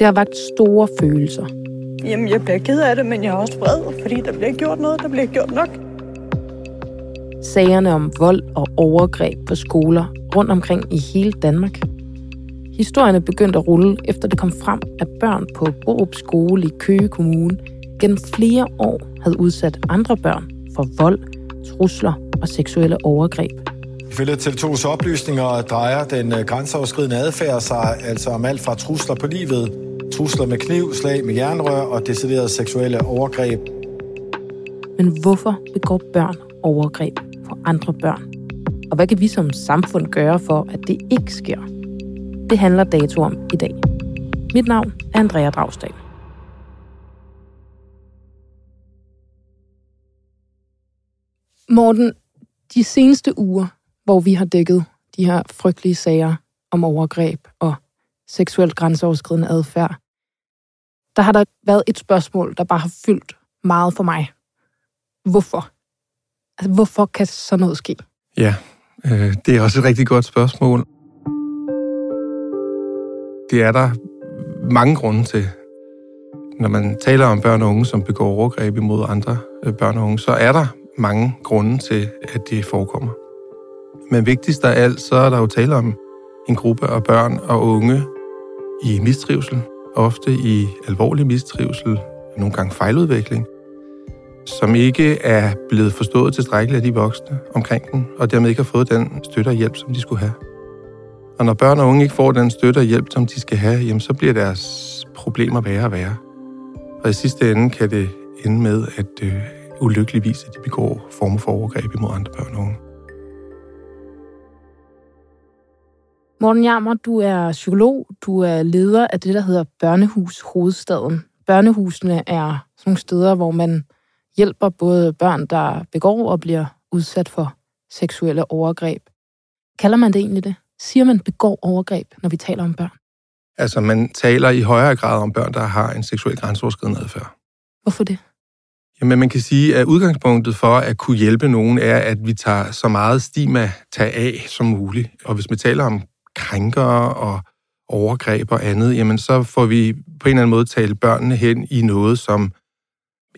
Det har vagt store følelser. Jamen, jeg bliver ked af det, men jeg er også vred, fordi der bliver gjort noget, der bliver gjort nok. Sagerne om vold og overgreb på skoler rundt omkring i hele Danmark. Historierne begyndte at rulle, efter det kom frem, at børn på Borup Skole i Køge Kommune gennem flere år havde udsat andre børn for vold, trusler og seksuelle overgreb. Ifølge TV2's oplysninger drejer den grænseoverskridende adfærd sig altså om alt fra trusler på livet, trusler med kniv, slag med jernrør og deciderede seksuelle overgreb. Men hvorfor begår børn overgreb på andre børn? Og hvad kan vi som samfund gøre for, at det ikke sker? Det handler dato om i dag. Mit navn er Andrea Dragsdal. Morten, de seneste uger, hvor vi har dækket de her frygtelige sager om overgreb og seksuelt grænseoverskridende adfærd, der har der været et spørgsmål, der bare har fyldt meget for mig. Hvorfor? Altså, hvorfor kan sådan noget ske? Ja, øh, det er også et rigtig godt spørgsmål. Det er der mange grunde til. Når man taler om børn og unge, som begår overgreb imod andre øh, børn og unge, så er der mange grunde til, at det forekommer. Men vigtigst af alt, så er der jo tale om en gruppe af børn og unge i mistrivsel, ofte i alvorlig mistrivsel, nogle gange fejludvikling, som ikke er blevet forstået tilstrækkeligt af de voksne omkring dem, og dermed ikke har fået den støtte og hjælp, som de skulle have. Og når børn og unge ikke får den støtte og hjælp, som de skal have, jamen så bliver deres problemer værre og værre. Og i sidste ende kan det ende med, at øh, ulykkeligvis, at de begår former for overgreb imod andre børn og unge. Morten Jammer, du er psykolog. Du er leder af det, der hedder Børnehus Hovedstaden. Børnehusene er sådan nogle steder, hvor man hjælper både børn, der begår og bliver udsat for seksuelle overgreb. Kalder man det egentlig det? Siger man begår overgreb, når vi taler om børn? Altså, man taler i højere grad om børn, der har en seksuel grænseoverskridende adfærd. Hvorfor det? Jamen, man kan sige, at udgangspunktet for at kunne hjælpe nogen er, at vi tager så meget stigma tag af som muligt. Og hvis vi taler om krænkere og overgreb og andet, jamen så får vi på en eller anden måde talt børnene hen i noget, som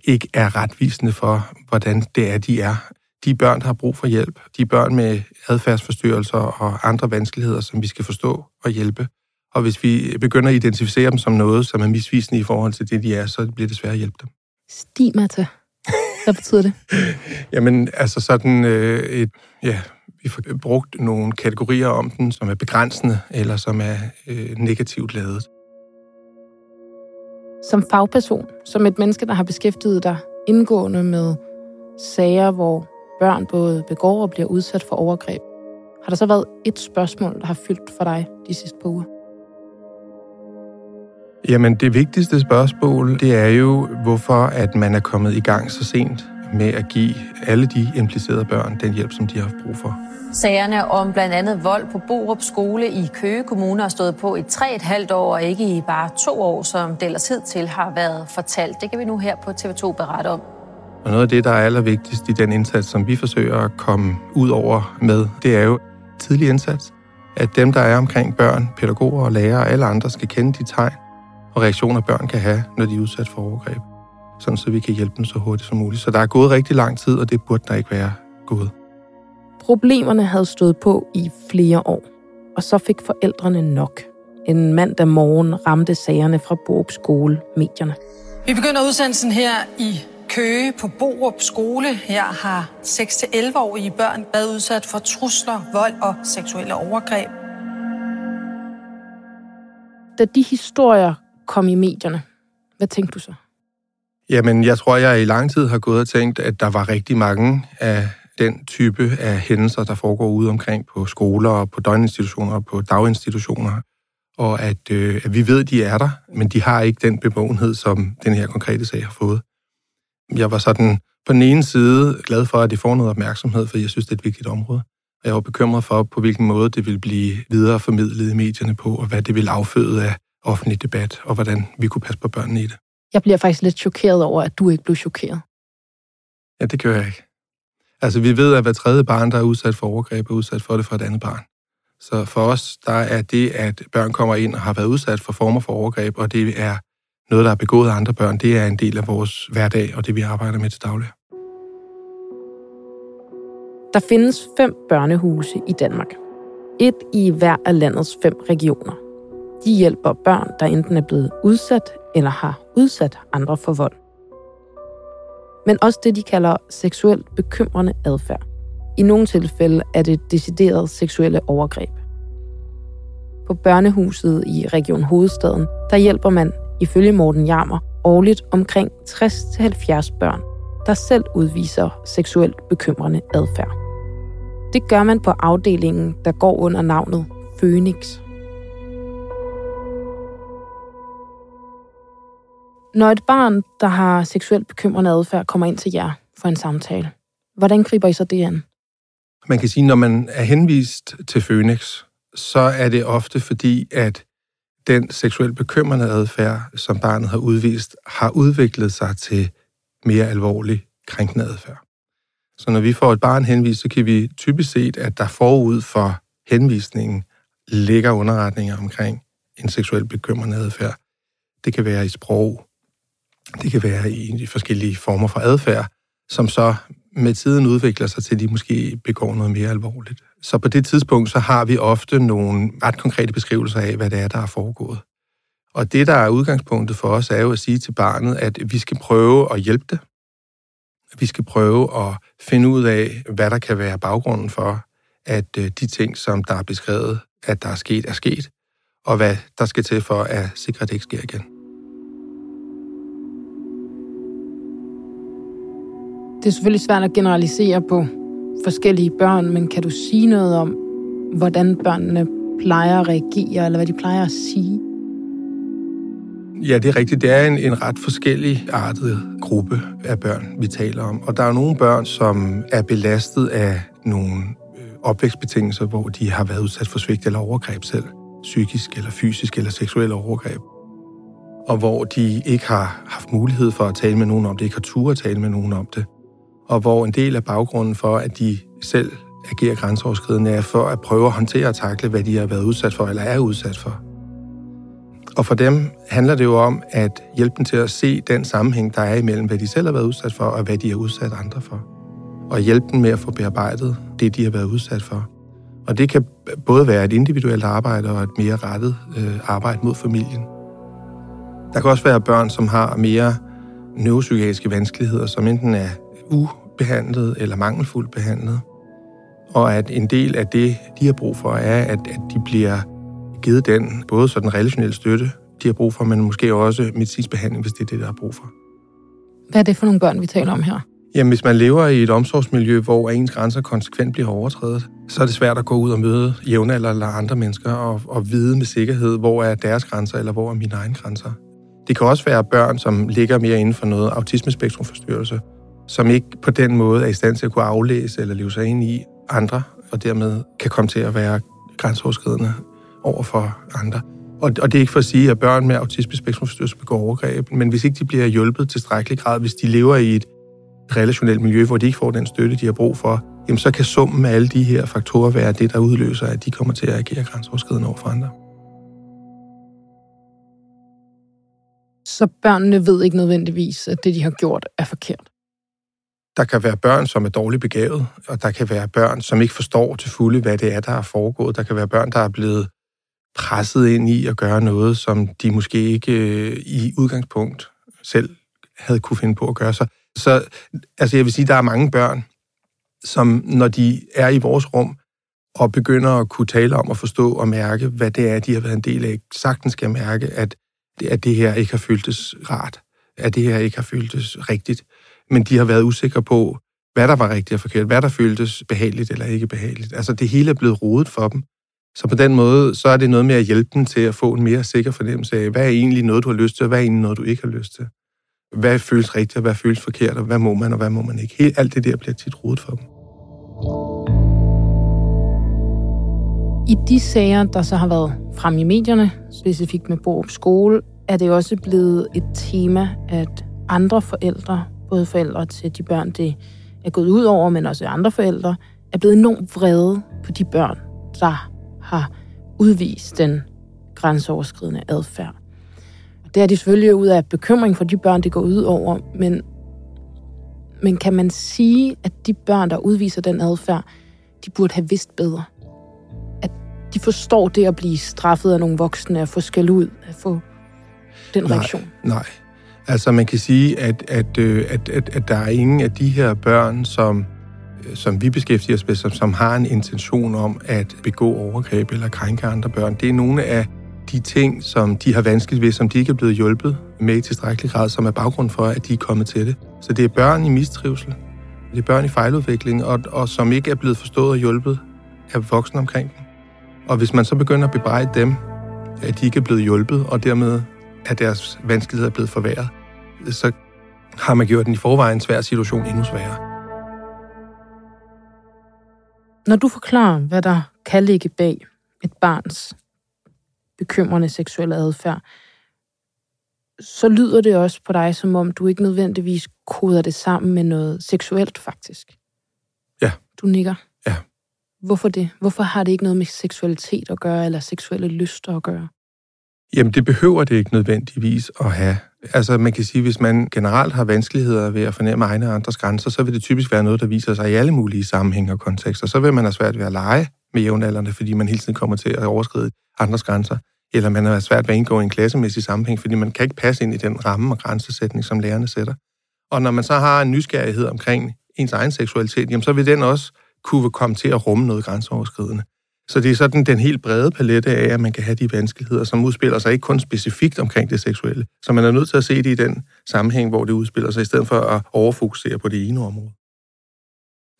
ikke er retvisende for, hvordan det er, de er. De børn, der har brug for hjælp. De børn med adfærdsforstyrrelser og andre vanskeligheder, som vi skal forstå og hjælpe. Og hvis vi begynder at identificere dem som noget, som er misvisende i forhold til det, de er, så bliver det svært at hjælpe dem. Stigmata. Hvad betyder det? Jamen, altså sådan øh, et, ja, vi får brugt nogle kategorier om den, som er begrænsende eller som er øh, negativt lavet. Som fagperson, som et menneske, der har beskæftiget dig indgående med sager, hvor børn både begår og bliver udsat for overgreb, har der så været et spørgsmål, der har fyldt for dig de sidste par uger? Jamen, det vigtigste spørgsmål, det er jo, hvorfor at man er kommet i gang så sent med at give alle de implicerede børn den hjælp, som de har haft brug for. Sagerne om blandt andet vold på Borup skole i Køge Kommune har stået på i tre et halvt år, og ikke i bare to år, som det ellers til har været fortalt. Det kan vi nu her på TV2 berette om. Og noget af det, der er allervigtigst i den indsats, som vi forsøger at komme ud over med, det er jo tidlig indsats. At dem, der er omkring børn, pædagoger og lærere og alle andre, skal kende de tegn og reaktioner, børn kan have, når de er udsat for overgreb. Sådan så vi kan hjælpe dem så hurtigt som muligt. Så der er gået rigtig lang tid, og det burde der ikke være gået. Problemerne havde stået på i flere år, og så fik forældrene nok. En mandag morgen ramte sagerne fra Borup skole medierne. Vi begynder udsendelsen her i Køge på Borup skole. Her har 6-11-årige børn været udsat for trusler, vold og seksuelle overgreb. Da de historier kom i medierne, hvad tænkte du så? Jamen, jeg tror, jeg i lang tid har gået og tænkt, at der var rigtig mange af den type af hændelser, der foregår ude omkring på skoler og på døgninstitutioner og på daginstitutioner. Og at, øh, at vi ved, at de er der, men de har ikke den bevågenhed, som den her konkrete sag har fået. Jeg var sådan på den ene side glad for, at det får noget opmærksomhed, for jeg synes, det er et vigtigt område. Og jeg var bekymret for, på hvilken måde det ville blive videreformidlet i medierne på, og hvad det ville afføde af offentlig debat, og hvordan vi kunne passe på børnene i det. Jeg bliver faktisk lidt chokeret over, at du ikke blev chokeret. Ja, det gør jeg ikke. Altså, vi ved, at hver tredje barn, der er udsat for overgreb, er udsat for det fra et andet barn. Så for os, der er det, at børn kommer ind og har været udsat for former for overgreb, og det er noget, der er begået af andre børn, det er en del af vores hverdag og det, vi arbejder med til daglig. Der findes fem børnehuse i Danmark. Et i hver af landets fem regioner. De hjælper børn, der enten er blevet udsat eller har udsat andre for vold. Men også det, de kalder seksuelt bekymrende adfærd. I nogle tilfælde er det decideret seksuelle overgreb. På børnehuset i Region Hovedstaden, der hjælper man, ifølge Morten Jammer, årligt omkring 60-70 børn, der selv udviser seksuelt bekymrende adfærd. Det gør man på afdelingen, der går under navnet Phoenix. Når et barn, der har seksuelt bekymrende adfærd, kommer ind til jer for en samtale, hvordan griber I så det an? Man kan sige, når man er henvist til Phoenix, så er det ofte fordi, at den seksuelt bekymrende adfærd, som barnet har udvist, har udviklet sig til mere alvorlig krænkende adfærd. Så når vi får et barn henvist, så kan vi typisk se, at der forud for henvisningen ligger underretninger omkring en seksuelt bekymrende adfærd. Det kan være i sprog, det kan være i forskellige former for adfærd, som så med tiden udvikler sig til, at de måske begår noget mere alvorligt. Så på det tidspunkt, så har vi ofte nogle ret konkrete beskrivelser af, hvad det er, der er foregået. Og det, der er udgangspunktet for os, er jo at sige til barnet, at vi skal prøve at hjælpe det. Vi skal prøve at finde ud af, hvad der kan være baggrunden for, at øh, de ting, som der er beskrevet, at der er sket, er sket, og hvad der skal til for at sikre, at det ikke sker igen. Det er selvfølgelig svært at generalisere på forskellige børn, men kan du sige noget om, hvordan børnene plejer at reagere, eller hvad de plejer at sige? Ja, det er rigtigt. Det er en, en ret forskellig artet gruppe af børn, vi taler om. Og der er nogle børn, som er belastet af nogle øh, opvækstbetingelser, hvor de har været udsat for svigt eller overgreb selv. Psykisk eller fysisk eller seksuel overgreb. Og hvor de ikke har haft mulighed for at tale med nogen om det, ikke har tur at tale med nogen om det og hvor en del af baggrunden for, at de selv agerer grænseoverskridende, er for at prøve at håndtere og takle, hvad de har været udsat for eller er udsat for. Og for dem handler det jo om at hjælpe dem til at se den sammenhæng, der er imellem, hvad de selv har været udsat for, og hvad de har udsat andre for. Og hjælpe dem med at få bearbejdet det, de har været udsat for. Og det kan både være et individuelt arbejde og et mere rettet øh, arbejde mod familien. Der kan også være børn, som har mere neuropsykiatriske vanskeligheder, som enten er u ubehandlet eller mangelfuldt behandlet. Og at en del af det, de har brug for, er, at, at de bliver givet den, både sådan relationel støtte, de har brug for, men måske også medicinsk behandling, hvis det er det, der er brug for. Hvad er det for nogle børn, vi taler om her? Jamen, hvis man lever i et omsorgsmiljø, hvor ens grænser konsekvent bliver overtrædet, så er det svært at gå ud og møde jævne eller andre mennesker og, og vide med sikkerhed, hvor er deres grænser, eller hvor er mine egne grænser. Det kan også være børn, som ligger mere inden for noget autismespektrumforstyrrelse, som ikke på den måde er i stand til at kunne aflæse eller leve sig ind i andre, og dermed kan komme til at være grænseoverskridende over for andre. Og, og det er ikke for at sige, at børn med autismespektrumforstyrrelse begår overgreb, men hvis ikke de bliver hjulpet til strækkelig grad, hvis de lever i et relationelt miljø, hvor de ikke får den støtte, de har brug for, jamen så kan summen af alle de her faktorer være det, der udløser, at de kommer til at agere grænseoverskridende over for andre. Så børnene ved ikke nødvendigvis, at det, de har gjort, er forkert. Der kan være børn, som er dårligt begavet, og der kan være børn, som ikke forstår til fulde, hvad det er, der er foregået. Der kan være børn, der er blevet presset ind i at gøre noget, som de måske ikke øh, i udgangspunkt selv havde kunne finde på at gøre. Så, så altså jeg vil sige, der er mange børn, som når de er i vores rum, og begynder at kunne tale om og forstå og mærke, hvad det er, de har været en del af, sagtens skal mærke, at, at det her ikke har føltes rart, at det her ikke har føltes rigtigt, men de har været usikre på, hvad der var rigtigt og forkert, hvad der føltes behageligt eller ikke behageligt. Altså det hele er blevet rodet for dem. Så på den måde, så er det noget med at hjælpe dem til at få en mere sikker fornemmelse af, hvad er egentlig noget, du har lyst til, og hvad er egentlig noget, du ikke har lyst til. Hvad føles rigtigt, og hvad føles forkert, og hvad må man, og hvad må man ikke. Helt, alt det der bliver tit rodet for dem. I de sager, der så har været frem i medierne, specifikt med Borup Skole, er det også blevet et tema, at andre forældre, både forældre til de børn, det er gået ud over, men også andre forældre, er blevet enormt vrede på de børn, der har udvist den grænseoverskridende adfærd. Det er de selvfølgelig ud af bekymring for de børn, det går ud over, men, men kan man sige, at de børn, der udviser den adfærd, de burde have vidst bedre? At de forstår det at blive straffet af nogle voksne, at få skæld ud, at få den nej, reaktion? Nej, altså man kan sige, at, at, øh, at, at, at der er ingen af de her børn, som øh, som vi beskæftiger os med, som, som har en intention om at begå overgreb eller krænke andre børn. Det er nogle af de ting, som de har vanskeligt ved, som de ikke er blevet hjulpet med i tilstrækkelig grad, som er baggrund for, at de er kommet til det. Så det er børn i mistrivsel, det er børn i fejludvikling, og, og som ikke er blevet forstået og hjulpet af voksne omkring dem. Og hvis man så begynder at bebrejde dem, at de ikke er blevet hjulpet, og dermed er deres vanskeligheder blevet forværret, så har man gjort den i forvejen svær situation endnu sværere. Når du forklarer, hvad der kan ligge bag et barns bekymrende seksuelle adfærd, så lyder det også på dig, som om du ikke nødvendigvis koder det sammen med noget seksuelt, faktisk. Ja. Du nikker. Ja. Hvorfor det? Hvorfor har det ikke noget med seksualitet at gøre, eller seksuelle lyster at gøre? Jamen, det behøver det ikke nødvendigvis at have. Altså, man kan sige, hvis man generelt har vanskeligheder ved at fornemme egne og andres grænser, så vil det typisk være noget, der viser sig i alle mulige sammenhænge og kontekster. Så vil man have svært ved at lege med jævnaldrende, fordi man hele tiden kommer til at overskride andres grænser. Eller man har svært ved at indgå i en klassemæssig sammenhæng, fordi man kan ikke passe ind i den ramme og grænsesætning, som lærerne sætter. Og når man så har en nysgerrighed omkring ens egen seksualitet, jamen så vil den også kunne komme til at rumme noget grænseoverskridende. Så det er sådan den helt brede palette af, at man kan have de vanskeligheder, som udspiller sig ikke kun specifikt omkring det seksuelle. Så man er nødt til at se det i den sammenhæng, hvor det udspiller sig, i stedet for at overfokusere på det ene område.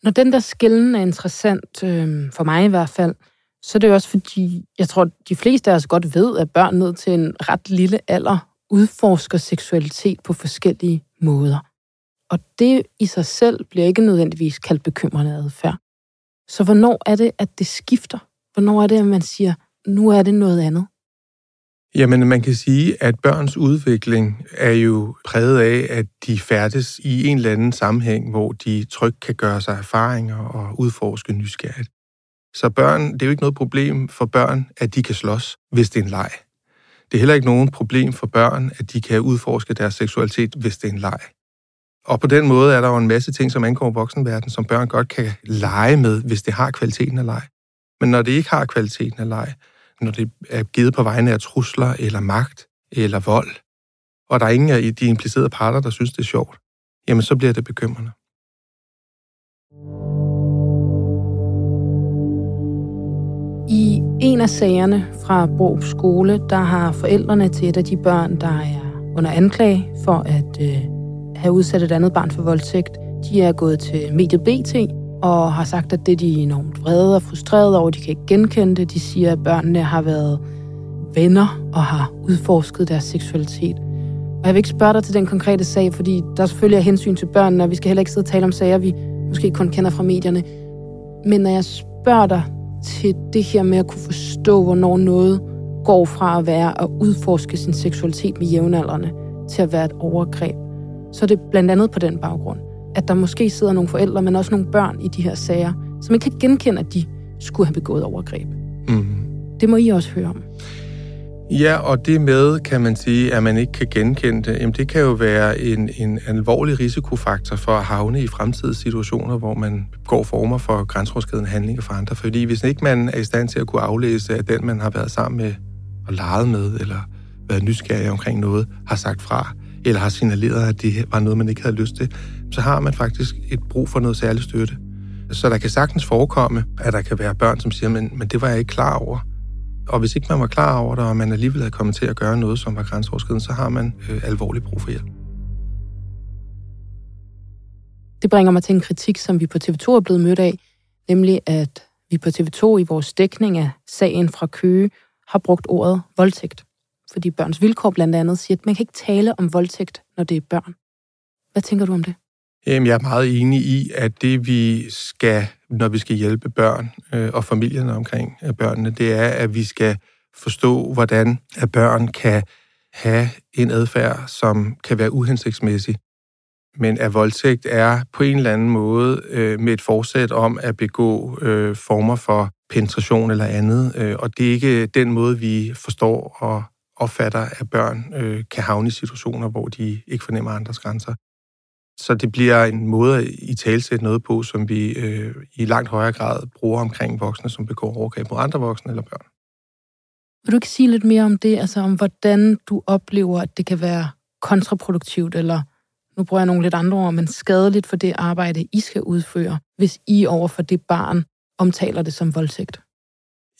Når den der skillen er interessant, øh, for mig i hvert fald, så er det også fordi, jeg tror, de fleste af os godt ved, at børn ned til en ret lille alder udforsker seksualitet på forskellige måder. Og det i sig selv bliver ikke nødvendigvis kaldt bekymrende adfærd. Så hvornår er det, at det skifter? Hvornår er det, at man siger, nu er det noget andet? Jamen, man kan sige, at børns udvikling er jo præget af, at de færdes i en eller anden sammenhæng, hvor de trygt kan gøre sig erfaringer og udforske nysgerrigt. Så børn, det er jo ikke noget problem for børn, at de kan slås, hvis det er en leg. Det er heller ikke nogen problem for børn, at de kan udforske deres seksualitet, hvis det er en leg. Og på den måde er der jo en masse ting, som angår voksenverdenen, som børn godt kan lege med, hvis det har kvaliteten af leg. Men når det ikke har kvaliteten af leg, når det er givet på vegne af trusler eller magt eller vold, og der er ingen af de implicerede parter, der synes, det er sjovt, jamen så bliver det bekymrende. I en af sagerne fra Bro skole, der har forældrene til et af de børn, der er under anklage for at øh, have udsat et andet barn for voldtægt, De er gået til mediet BT og har sagt, at det de er enormt vrede og frustrerede over, de kan ikke genkende det. De siger, at børnene har været venner og har udforsket deres seksualitet. Og jeg vil ikke spørge dig til den konkrete sag, fordi der selvfølgelig er hensyn til børnene, og vi skal heller ikke sidde og tale om sager, vi måske kun kender fra medierne. Men når jeg spørger dig til det her med at kunne forstå, hvornår noget går fra at være at udforske sin seksualitet med jævnaldrende til at være et overgreb, så er det blandt andet på den baggrund, at der måske sidder nogle forældre, men også nogle børn i de her sager, som ikke kan genkende, at de skulle have begået overgreb. Mm. Det må I også høre om. Ja, og det med, kan man sige, at man ikke kan genkende det, jamen det kan jo være en, en alvorlig risikofaktor for at havne i fremtidige situationer, hvor man går former for grænseoverskridende handlinger for andre. Fordi hvis ikke man er i stand til at kunne aflæse, at den, man har været sammen med og leget med, eller været nysgerrig omkring noget, har sagt fra, eller har signaleret, at det var noget, man ikke havde lyst til, så har man faktisk et brug for noget særligt støtte. Så der kan sagtens forekomme, at der kan være børn, som siger, men, men det var jeg ikke klar over. Og hvis ikke man var klar over det, og man alligevel havde kommet til at gøre noget, som var grænseoverskridende, så har man øh, alvorlig brug for hjælp. Det bringer mig til en kritik, som vi på TV2 er blevet mødt af, nemlig at vi på TV2 i vores dækning af sagen fra Køge har brugt ordet voldtægt. Fordi børns vilkår blandt andet siger, at man kan ikke tale om voldtægt, når det er børn. Hvad tænker du om det? Jamen, jeg er meget enig i, at det vi skal, når vi skal hjælpe børn øh, og familierne omkring øh, børnene, det er, at vi skal forstå, hvordan at børn kan have en adfærd, som kan være uhensigtsmæssig. Men at voldtægt er på en eller anden måde øh, med et forsæt om at begå øh, former for penetration eller andet. Øh, og det er ikke den måde, vi forstår og opfatter, at børn øh, kan havne i situationer, hvor de ikke fornemmer andres grænser. Så det bliver en måde at i talsætte noget på, som vi øh, i langt højere grad bruger omkring voksne, som begår overgreb mod andre voksne eller børn. Vil du ikke sige lidt mere om det, altså om hvordan du oplever, at det kan være kontraproduktivt, eller nu bruger jeg nogle lidt andre ord, men skadeligt for det arbejde, I skal udføre, hvis I over for det barn omtaler det som voldtægt?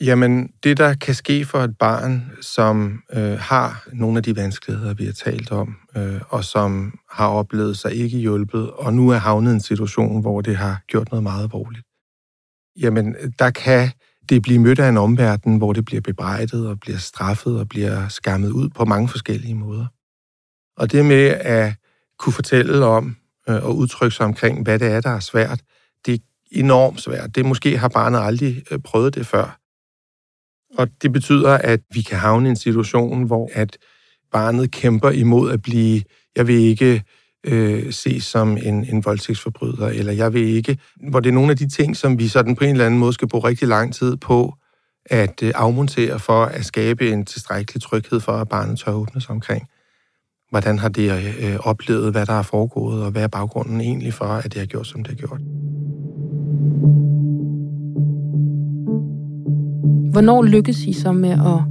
Jamen, det der kan ske for et barn, som øh, har nogle af de vanskeligheder, vi har talt om, øh, og som har oplevet sig ikke hjulpet, og nu er havnet i en situation, hvor det har gjort noget meget alvorligt. Jamen, der kan det blive mødt af en omverden, hvor det bliver bebrejdet og bliver straffet og bliver skammet ud på mange forskellige måder. Og det med at kunne fortælle om øh, og udtrykke sig omkring, hvad det er, der er svært, det er enormt svært. Det måske har barnet aldrig øh, prøvet det før. Og det betyder, at vi kan havne i en situation, hvor at barnet kæmper imod at blive, jeg vil ikke øh, ses som en, en voldtægtsforbryder, eller jeg vil ikke, hvor det er nogle af de ting, som vi sådan på en eller anden måde skal bruge rigtig lang tid på at øh, afmontere for at skabe en tilstrækkelig tryghed for, at barnet tør åbne sig omkring. Hvordan har det øh, oplevet, hvad der er foregået, og hvad er baggrunden egentlig for, at det har gjort, som det har gjort. Hvornår lykkes I så med at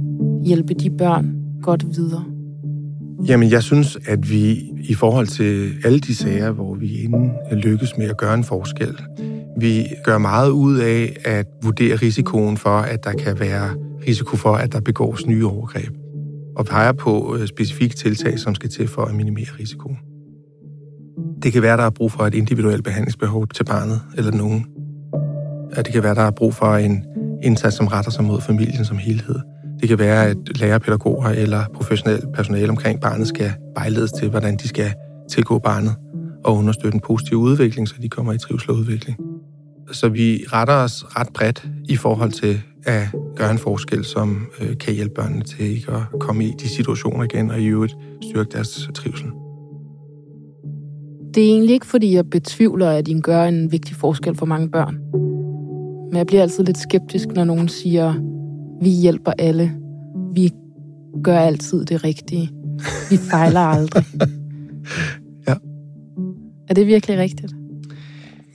hjælpe de børn godt videre? Jamen, jeg synes, at vi i forhold til alle de sager, hvor vi inden lykkes med at gøre en forskel, vi gør meget ud af at vurdere risikoen for, at der kan være risiko for, at der begås nye overgreb, og peger på øh, specifikke tiltag, som skal til for at minimere risikoen. Det kan være, der er brug for et individuelt behandlingsbehov til barnet eller nogen. Og At det kan være, der er brug for en indsats, som retter sig mod familien som helhed. Det kan være, at lærer, pædagoger eller professionel personale omkring barnet skal vejledes til, hvordan de skal tilgå barnet og understøtte en positiv udvikling, så de kommer i trivsel og udvikling. Så vi retter os ret bredt i forhold til at gøre en forskel, som øh, kan hjælpe børnene til ikke at komme i de situationer igen, og i øvrigt styrke deres trivsel. Det er egentlig ikke, fordi jeg betvivler, at I gør en vigtig forskel for mange børn. Men jeg bliver altid lidt skeptisk, når nogen siger, vi hjælper alle. Vi gør altid det rigtige. Vi fejler aldrig. ja. Er det virkelig rigtigt?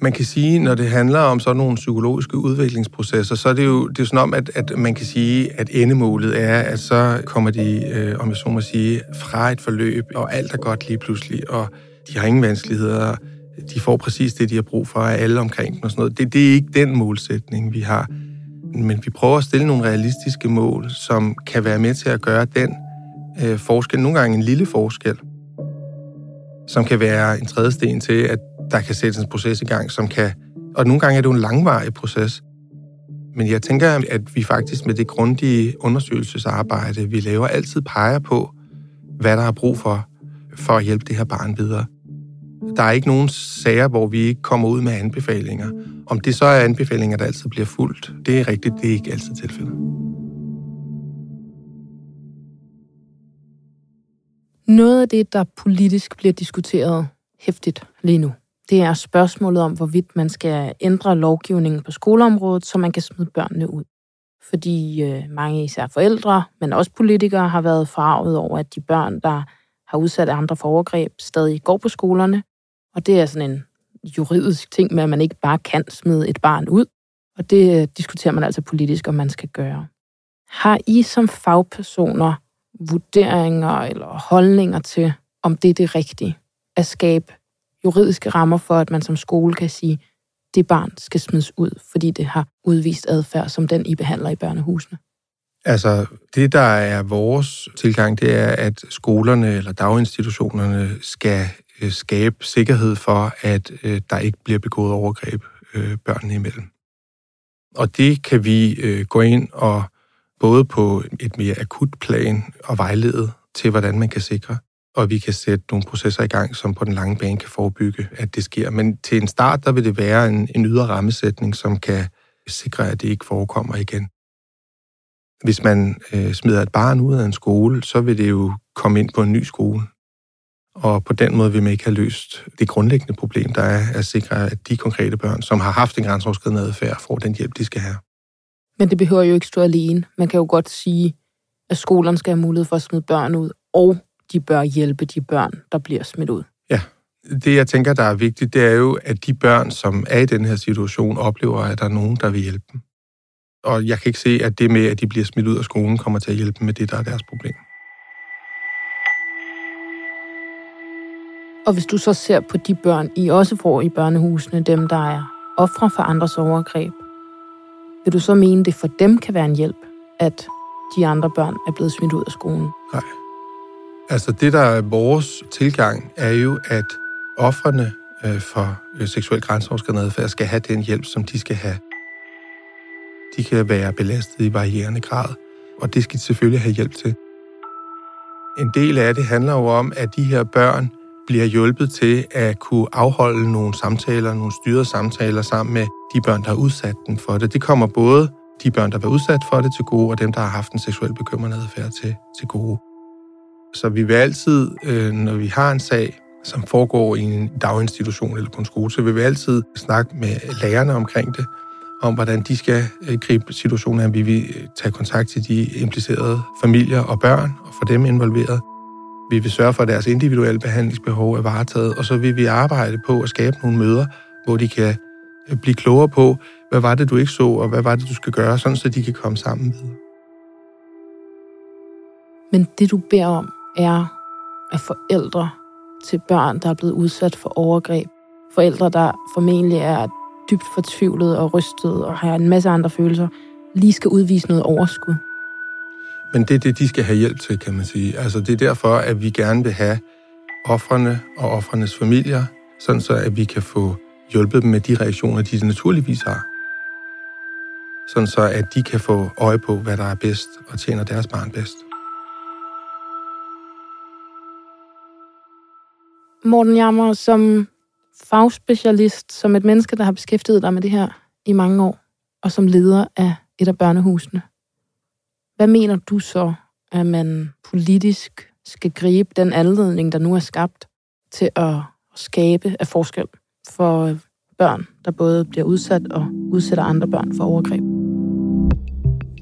Man kan sige, når det handler om sådan nogle psykologiske udviklingsprocesser, så er det jo det er sådan om, at, at man kan sige, at endemålet er, at så kommer de, øh, om jeg så må sige, fra et forløb, og alt er godt lige pludselig, og de har ingen vanskeligheder, de får præcis det, de har brug for af alle omkring dem og sådan noget. Det, det er ikke den målsætning, vi har. Men vi prøver at stille nogle realistiske mål, som kan være med til at gøre den øh, forskel, nogle gange en lille forskel, som kan være en tredje sten til, at der kan sættes en proces i gang, som kan... Og nogle gange er det jo en langvarig proces. Men jeg tænker, at vi faktisk med det grundige undersøgelsesarbejde, vi laver, altid peger på, hvad der er brug for, for at hjælpe det her barn videre. Der er ikke nogen sager, hvor vi ikke kommer ud med anbefalinger. Om det så er anbefalinger, der altid bliver fuldt, det er rigtigt, det er ikke altid tilfældet. Noget af det, der politisk bliver diskuteret hæftigt lige nu, det er spørgsmålet om, hvorvidt man skal ændre lovgivningen på skoleområdet, så man kan smide børnene ud. Fordi øh, mange især forældre, men også politikere, har været farvet over, at de børn, der har udsat andre for overgreb, stadig går på skolerne. Og det er sådan en juridisk ting med, at man ikke bare kan smide et barn ud. Og det øh, diskuterer man altså politisk, om man skal gøre. Har I som fagpersoner vurderinger eller holdninger til, om det er det rigtige at skabe juridiske rammer for, at man som skole kan sige, det barn skal smides ud, fordi det har udvist adfærd, som den I behandler i børnehusene? Altså, det der er vores tilgang, det er, at skolerne eller daginstitutionerne skal øh, skabe sikkerhed for, at øh, der ikke bliver begået overgreb øh, børnene imellem. Og det kan vi øh, gå ind og både på et mere akut plan og vejlede til, hvordan man kan sikre, og vi kan sætte nogle processer i gang, som på den lange bane kan forebygge, at det sker. Men til en start, der vil det være en, en ydre rammesætning, som kan sikre, at det ikke forekommer igen. Hvis man øh, smider et barn ud af en skole, så vil det jo komme ind på en ny skole. Og på den måde vil man ikke have løst det grundlæggende problem, der er at sikre, at de konkrete børn, som har haft en grænseoverskridende adfærd, får den hjælp, de skal have. Men det behøver jo ikke stå alene. Man kan jo godt sige, at skolerne skal have mulighed for at smide børn ud, og de bør hjælpe de børn, der bliver smidt ud. Ja, det jeg tænker, der er vigtigt, det er jo, at de børn, som er i den her situation, oplever, at der er nogen, der vil hjælpe dem. Og jeg kan ikke se, at det med, at de bliver smidt ud af skolen, kommer til at hjælpe med det, der er deres problem. Og hvis du så ser på de børn, I også får i børnehusene, dem der er ofre for andres overgreb, vil du så mene, det for dem kan være en hjælp, at de andre børn er blevet smidt ud af skolen? Nej. Altså det, der er vores tilgang, er jo, at offrene øh, for øh, seksuel grænseoverskridende adfærd skal have den hjælp, som de skal have. De kan være belastet i varierende grad, og det skal de selvfølgelig have hjælp til. En del af det handler jo om, at de her børn bliver hjulpet til at kunne afholde nogle samtaler, nogle styrede samtaler sammen med de børn, der har udsat dem for det. Det kommer både de børn, der var udsat for det til gode, og dem, der har haft en seksuel bekymrende adfærd til, til gode. Så vi vil altid, øh, når vi har en sag, som foregår i en daginstitution eller på en skole, så vil vi altid snakke med lærerne omkring det, om hvordan de skal øh, gribe situationen at Vi vil øh, tage kontakt til de implicerede familier og børn og få dem involveret. Vi vil sørge for, at deres individuelle behandlingsbehov er varetaget, og så vil vi arbejde på at skabe nogle møder, hvor de kan øh, blive klogere på, hvad var det, du ikke så, og hvad var det, du skal gøre, sådan så de kan komme sammen videre. Men det, du beder om, er, at forældre til børn, der er blevet udsat for overgreb, forældre, der formentlig er dybt fortvivlet og rystet og har en masse andre følelser, lige skal udvise noget overskud. Men det er det, de skal have hjælp til, kan man sige. Altså, det er derfor, at vi gerne vil have offrene og offrenes familier, sådan så at vi kan få hjulpet dem med de reaktioner, de naturligvis har. Sådan så at de kan få øje på, hvad der er bedst og tjener deres barn bedst. Morten Jammer, som fagspecialist, som et menneske, der har beskæftiget dig med det her i mange år, og som leder af et af børnehusene. Hvad mener du så, at man politisk skal gribe den anledning, der nu er skabt, til at skabe af forskel for øh, børn, der både bliver udsat og udsætter andre børn for overgreb?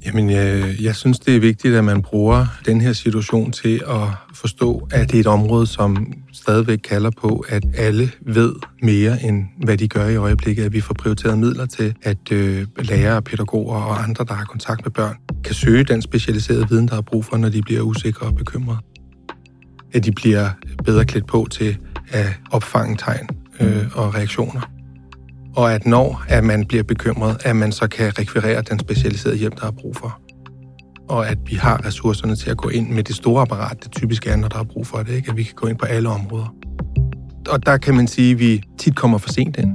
Jamen, jeg, jeg synes, det er vigtigt, at man bruger den her situation til at forstå, at det er et område, som stadigvæk kalder på, at alle ved mere, end hvad de gør i øjeblikket. At vi får prioriteret midler til, at øh, lærere, pædagoger og andre, der har kontakt med børn, kan søge den specialiserede viden, der er brug for, når de bliver usikre og bekymrede. At de bliver bedre klædt på til at opfange tegn øh, og reaktioner og at når at man bliver bekymret, at man så kan rekvirere den specialiserede hjælp, der er brug for. Og at vi har ressourcerne til at gå ind med det store apparat, det typisk er, når der er brug for det, ikke? at vi kan gå ind på alle områder. og der kan man sige, at vi tit kommer for sent ind.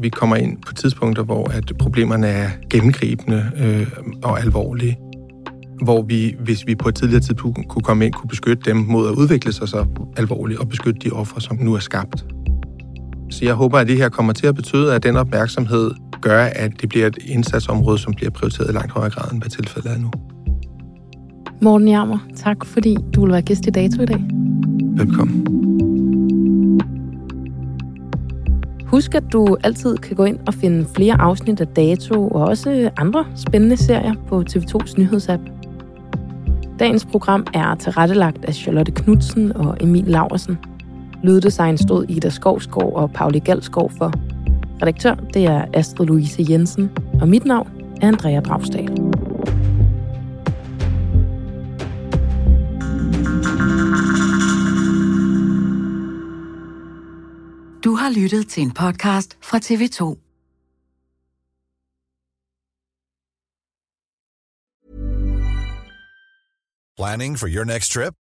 Vi kommer ind på tidspunkter, hvor at problemerne er gennemgribende øh, og alvorlige. Hvor vi, hvis vi på et tidligere tidspunkt kunne komme ind, kunne beskytte dem mod at udvikle sig så alvorligt og beskytte de ofre, som nu er skabt. Så jeg håber, at det her kommer til at betyde, at den opmærksomhed gør, at det bliver et indsatsområde, som bliver prioriteret i langt højere grad, end hvad tilfældet er nu. Morten Jammer, tak fordi du vil være gæst i Dato i dag. Velkommen. Husk, at du altid kan gå ind og finde flere afsnit af Dato og også andre spændende serier på TV2's nyhedsapp. Dagens program er tilrettelagt af Charlotte Knudsen og Emil Laversen. Lyddesign stod Ida Skovskov og Pauli Galskov for. Redaktør, det er Astrid Louise Jensen, og mit navn er Andrea Dragstad. Du har lyttet til en podcast fra TV2. Planning for your next trip?